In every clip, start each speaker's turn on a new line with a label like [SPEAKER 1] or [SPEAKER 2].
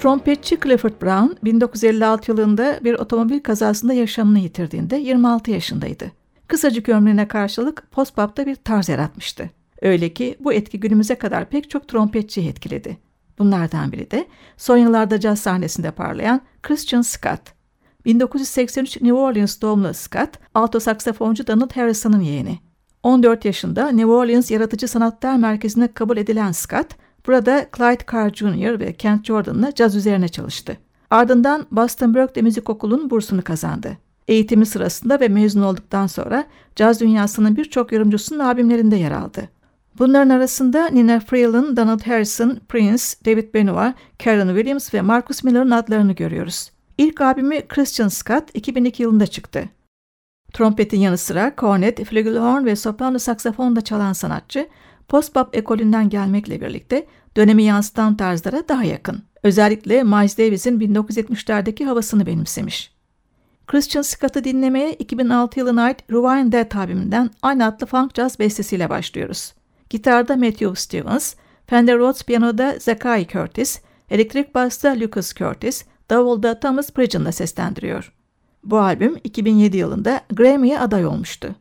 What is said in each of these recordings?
[SPEAKER 1] Trompetçi Clifford Brown 1956 yılında bir otomobil kazasında yaşamını yitirdiğinde 26 yaşındaydı. Kısacık ömrüne karşılık post-pop'ta bir tarz yaratmıştı. Öyle ki bu etki günümüze kadar pek çok trompetçiyi etkiledi. Bunlardan biri de son yıllarda caz sahnesinde parlayan Christian Scott. 1983 New Orleans doğumlu Scott, alto saksafoncu Donald Harrison'ın yeğeni. 14 yaşında New Orleans Yaratıcı Sanatlar Merkezi'ne kabul edilen Scott, burada Clyde Carr Jr. ve Kent Jordan'la caz üzerine çalıştı. Ardından Boston Berkeley Müzik Okulu'nun bursunu kazandı. Eğitimi sırasında ve mezun olduktan sonra caz dünyasının birçok yorumcusunun albümlerinde yer aldı. Bunların arasında Nina Freeland, Donald Harrison, Prince, David Benoit, Karen Williams ve Marcus Miller'ın adlarını görüyoruz. İlk albümü Christian Scott 2002 yılında çıktı. Trompetin yanı sıra kornet, flügelhorn ve soprano saksafon da çalan sanatçı, post-bop ekolünden gelmekle birlikte dönemi yansıtan tarzlara daha yakın. Özellikle Miles Davis'in 1970'lerdeki havasını benimsemiş. Christian Scott'ı dinlemeye 2006 yılına ait Rewind That albümünden aynı adlı funk jazz bestesiyle başlıyoruz. Gitarda Matthew Stevens, Fender Rhodes piyanoda Zachary Curtis, elektrik basta Lucas Curtis, davulda Thomas Pridgeon'la seslendiriyor. Bu albüm 2007 yılında Grammy'ye aday olmuştu.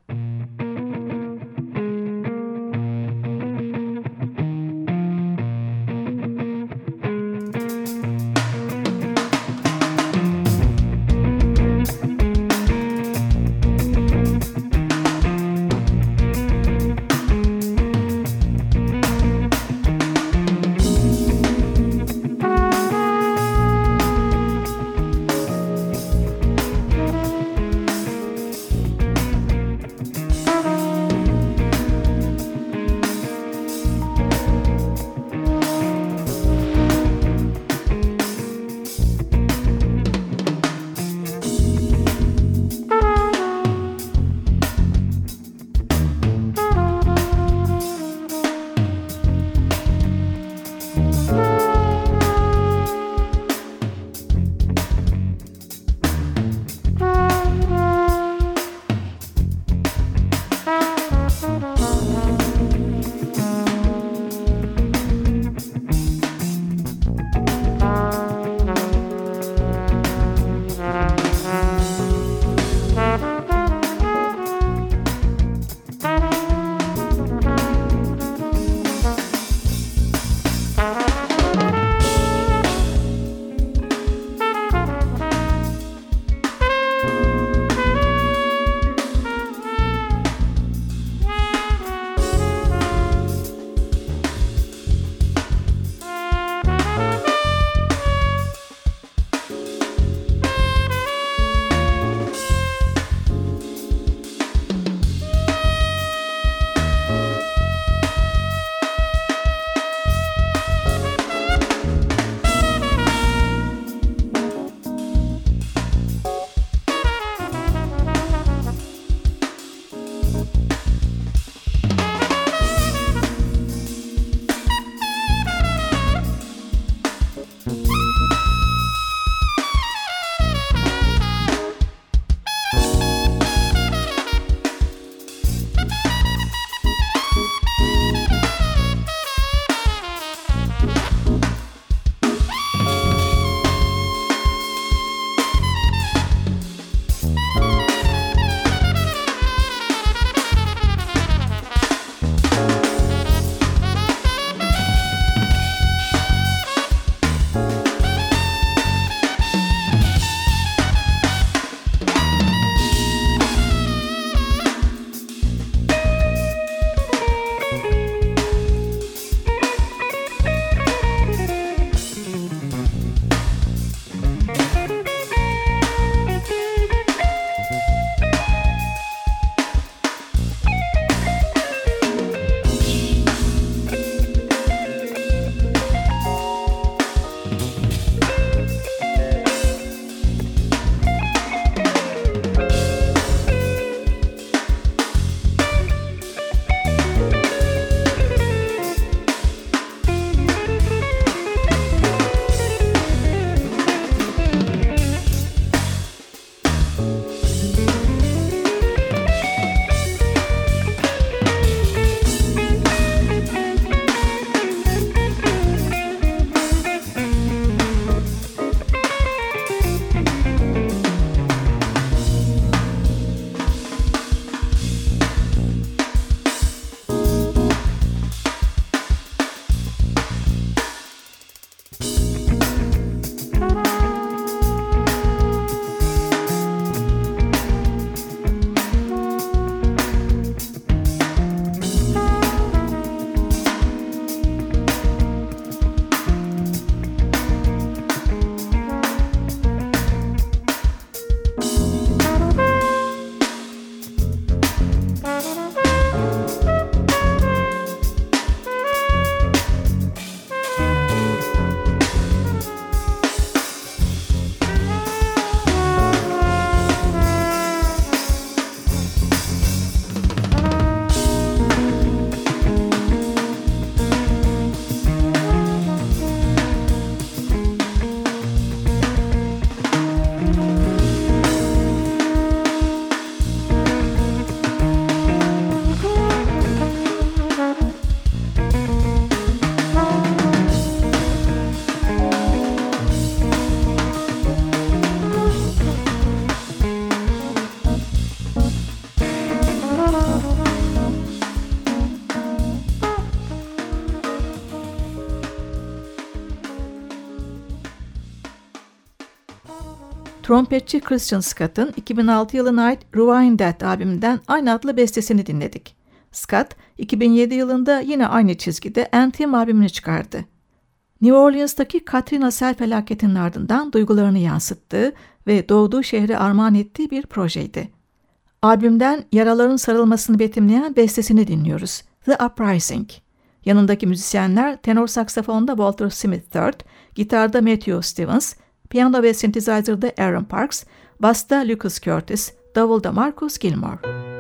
[SPEAKER 1] Trompetçi Christian Scott'ın 2006 yılına ait Rewind That albümünden aynı adlı bestesini dinledik. Scott, 2007 yılında yine aynı çizgide Anthem albümünü çıkardı. New Orleans'taki Katrina sel felaketinin ardından duygularını yansıttığı ve doğduğu şehre armağan ettiği bir projeydi. Albümden yaraların sarılmasını betimleyen bestesini dinliyoruz. The Uprising. Yanındaki müzisyenler tenor saksafonda Walter Smith III, gitarda Matthew Stevens, piyano ve synthesizer'da Aaron Parks, basta Lucas Curtis, davulda Marcus Gilmore.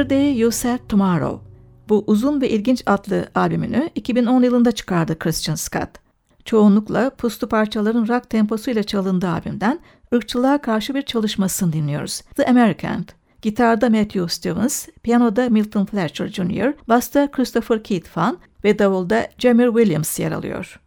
[SPEAKER 1] Yesterday You Said Tomorrow. Bu uzun ve ilginç adlı albümünü 2010 yılında çıkardı Christian Scott. Çoğunlukla puslu parçaların rock temposuyla çalındığı albümden ırkçılığa karşı bir çalışmasını dinliyoruz. The American. Gitarda Matthew Stevens, piyanoda Milton Fletcher Jr., basta Christopher Keith Fan ve davulda Jamir Williams yer alıyor.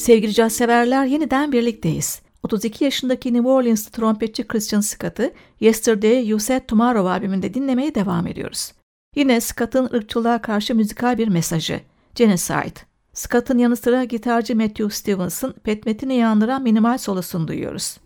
[SPEAKER 1] Sevgili caz severler yeniden birlikteyiz. 32 yaşındaki New Orleans'lı trompetçi Christian Scott'ı Yesterday You Said Tomorrow albümünde dinlemeye devam ediyoruz. Yine Scott'ın ırkçılığa karşı müzikal bir mesajı, Genocide. Scott'ın yanı sıra gitarcı Matthew Stevens'ın petmetini yandıran minimal solosunu duyuyoruz.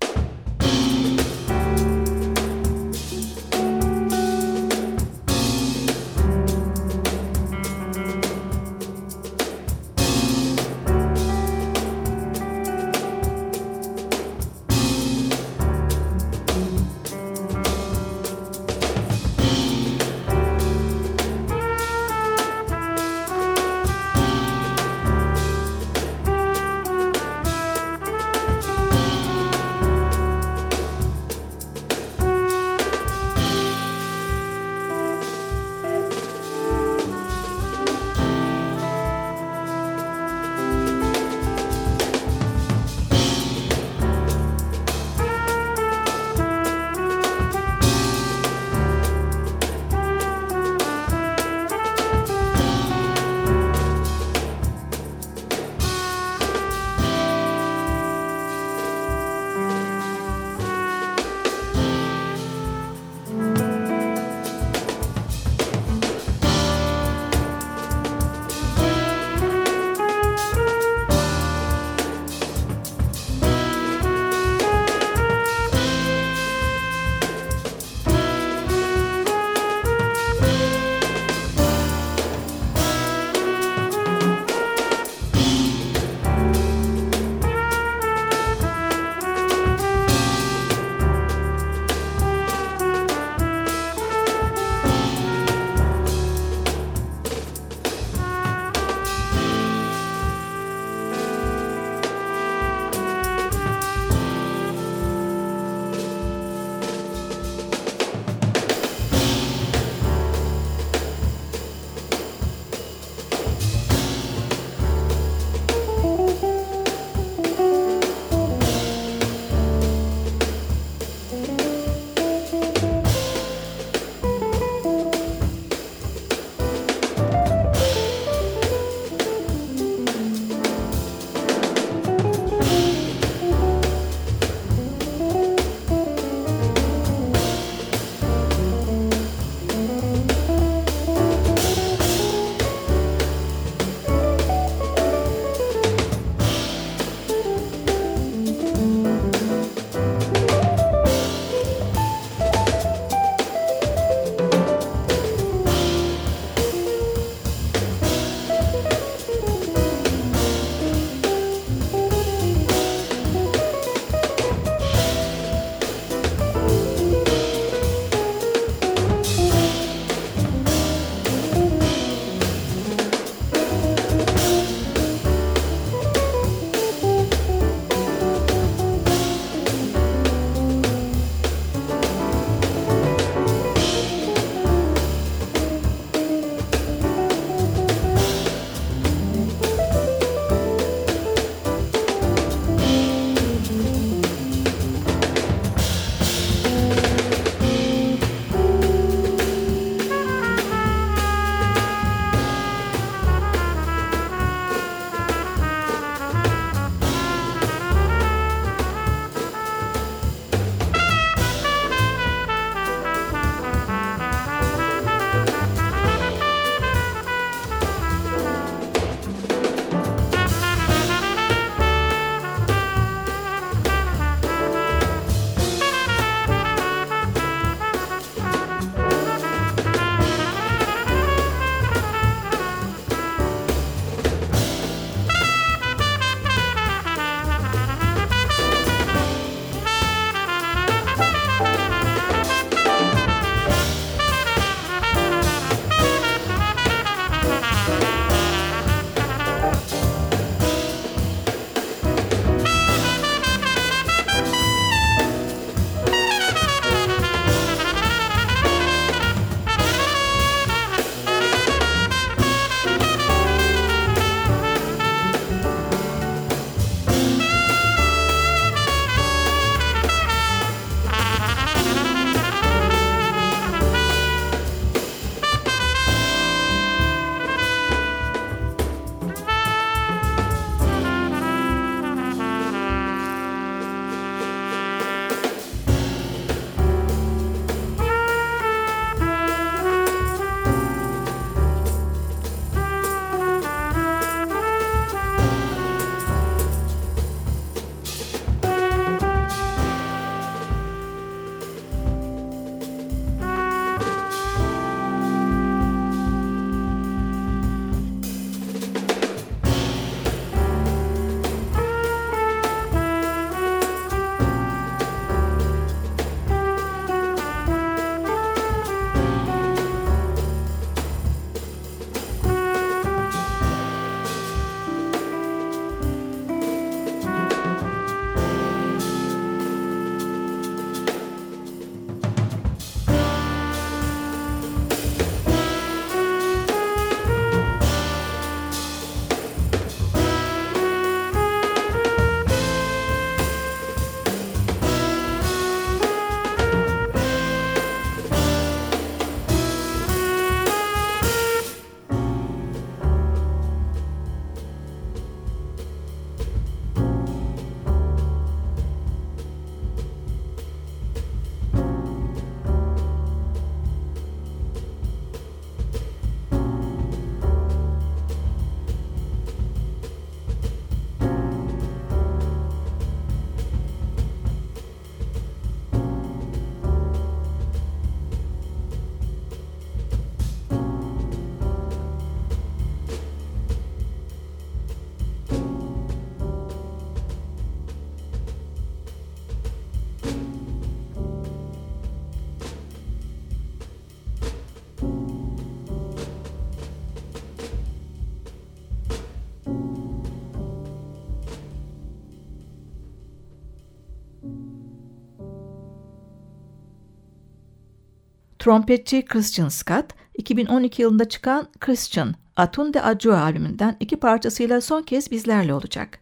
[SPEAKER 1] Trompetçi Christian Scott, 2012 yılında çıkan Christian, Atun de Adjo albümünden iki parçasıyla son kez bizlerle olacak.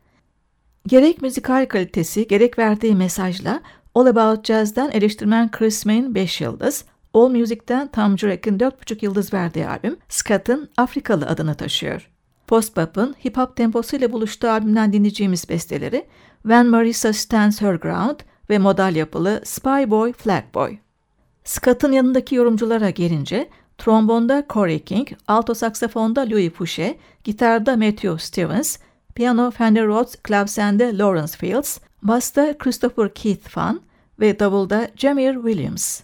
[SPEAKER 1] Gerek müzikal kalitesi, gerek verdiği mesajla All About Jazz'den eleştirmen Chris Main 5 yıldız, All Music'ten Tom Jurek'in 4,5 yıldız verdiği albüm, Scott'ın Afrikalı adını taşıyor. Post-Pop'un hip-hop temposuyla buluştuğu albümden dinleyeceğimiz besteleri When Marissa Stands Her Ground ve modal yapılı Spy Boy, Flag Boy. Scott'ın yanındaki yorumculara gelince trombonda Corey King, alto saksafonda Louis Fouché, gitarda Matthew Stevens, piyano Fender Rhodes, klavsende Lawrence Fields, basta Christopher Keith Fan ve davulda Jamir Williams.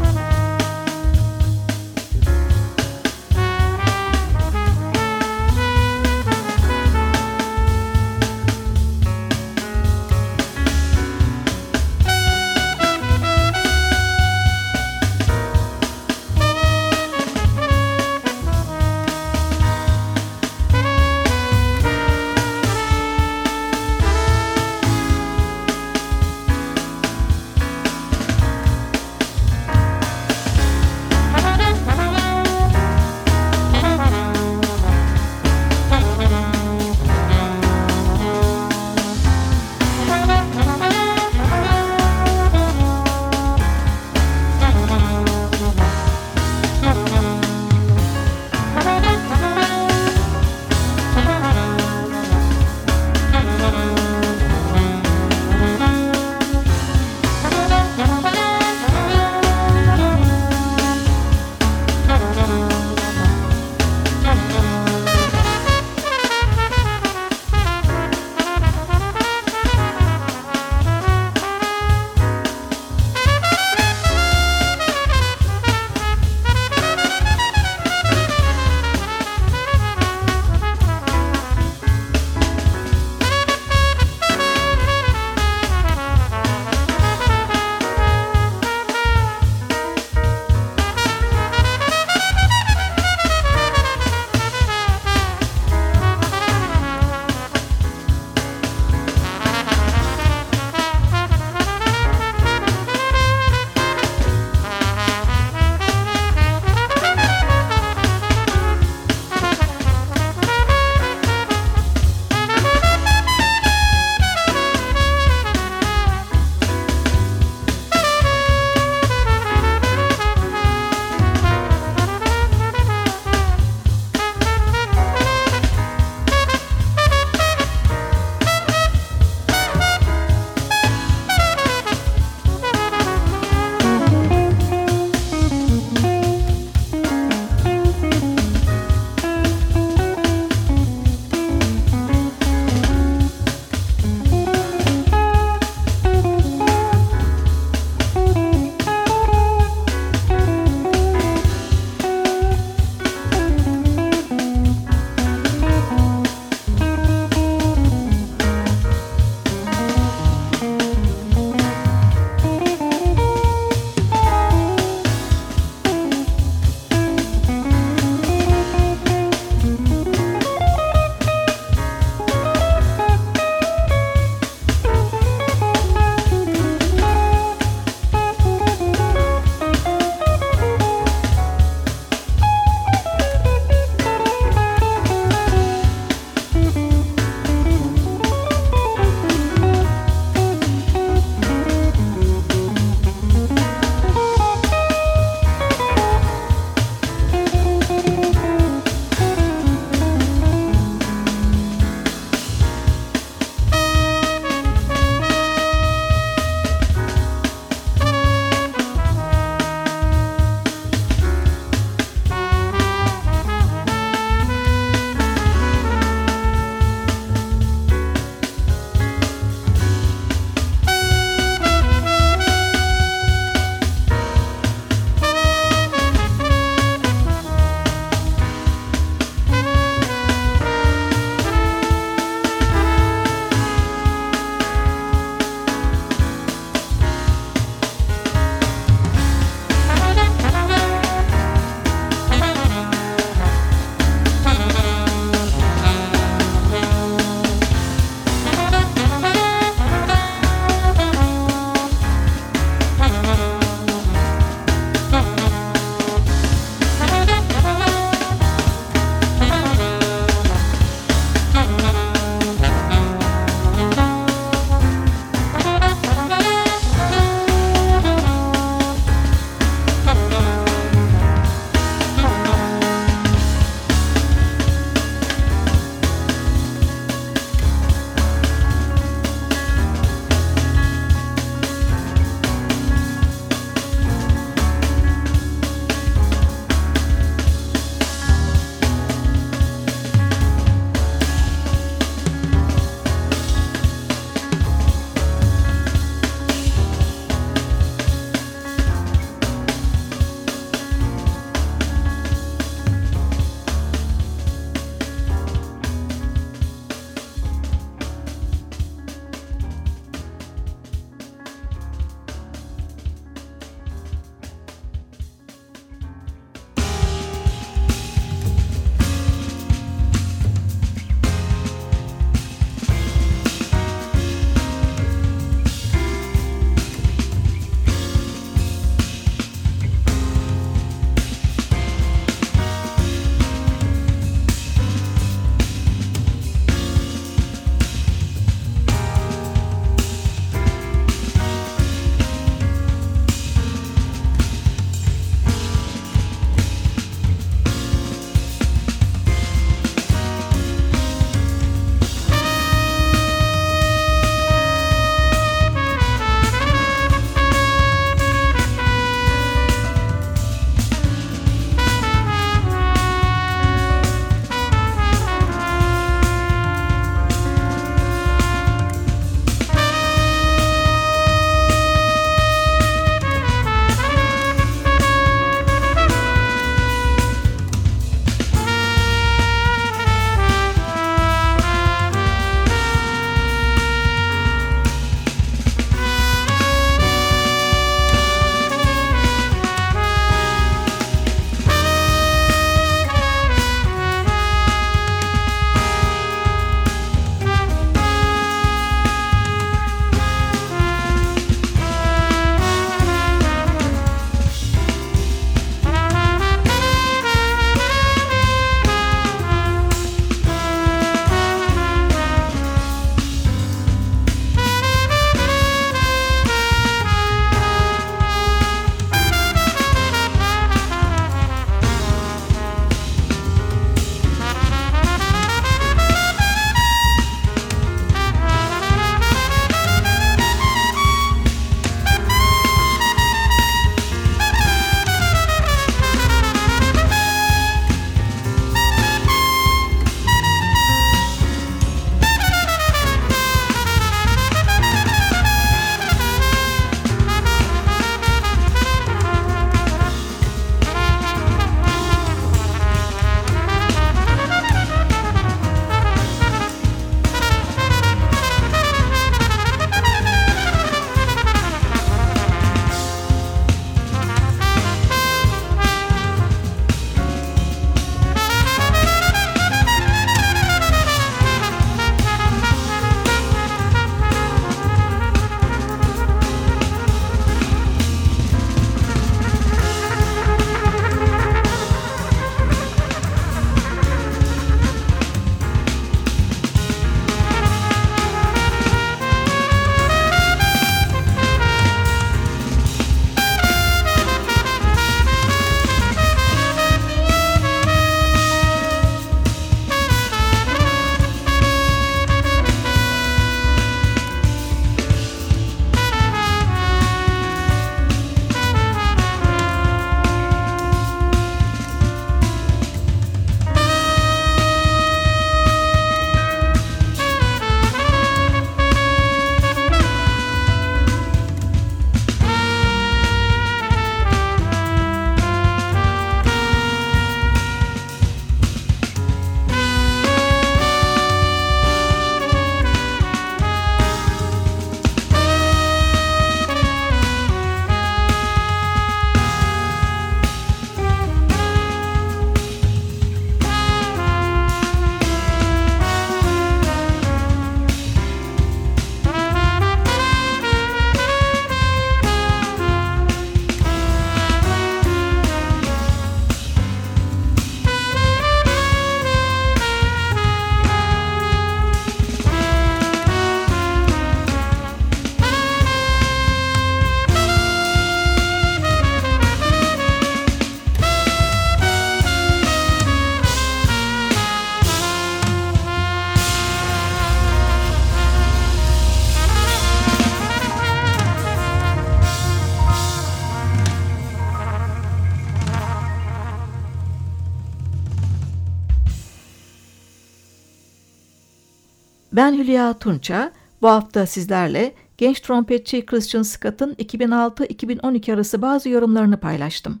[SPEAKER 1] Ben Hülya Tunça. Bu hafta sizlerle genç trompetçi Christian Scott'ın 2006-2012 arası bazı yorumlarını paylaştım.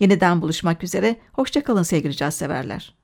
[SPEAKER 1] Yeniden buluşmak üzere, hoşçakalın sevgili caz severler.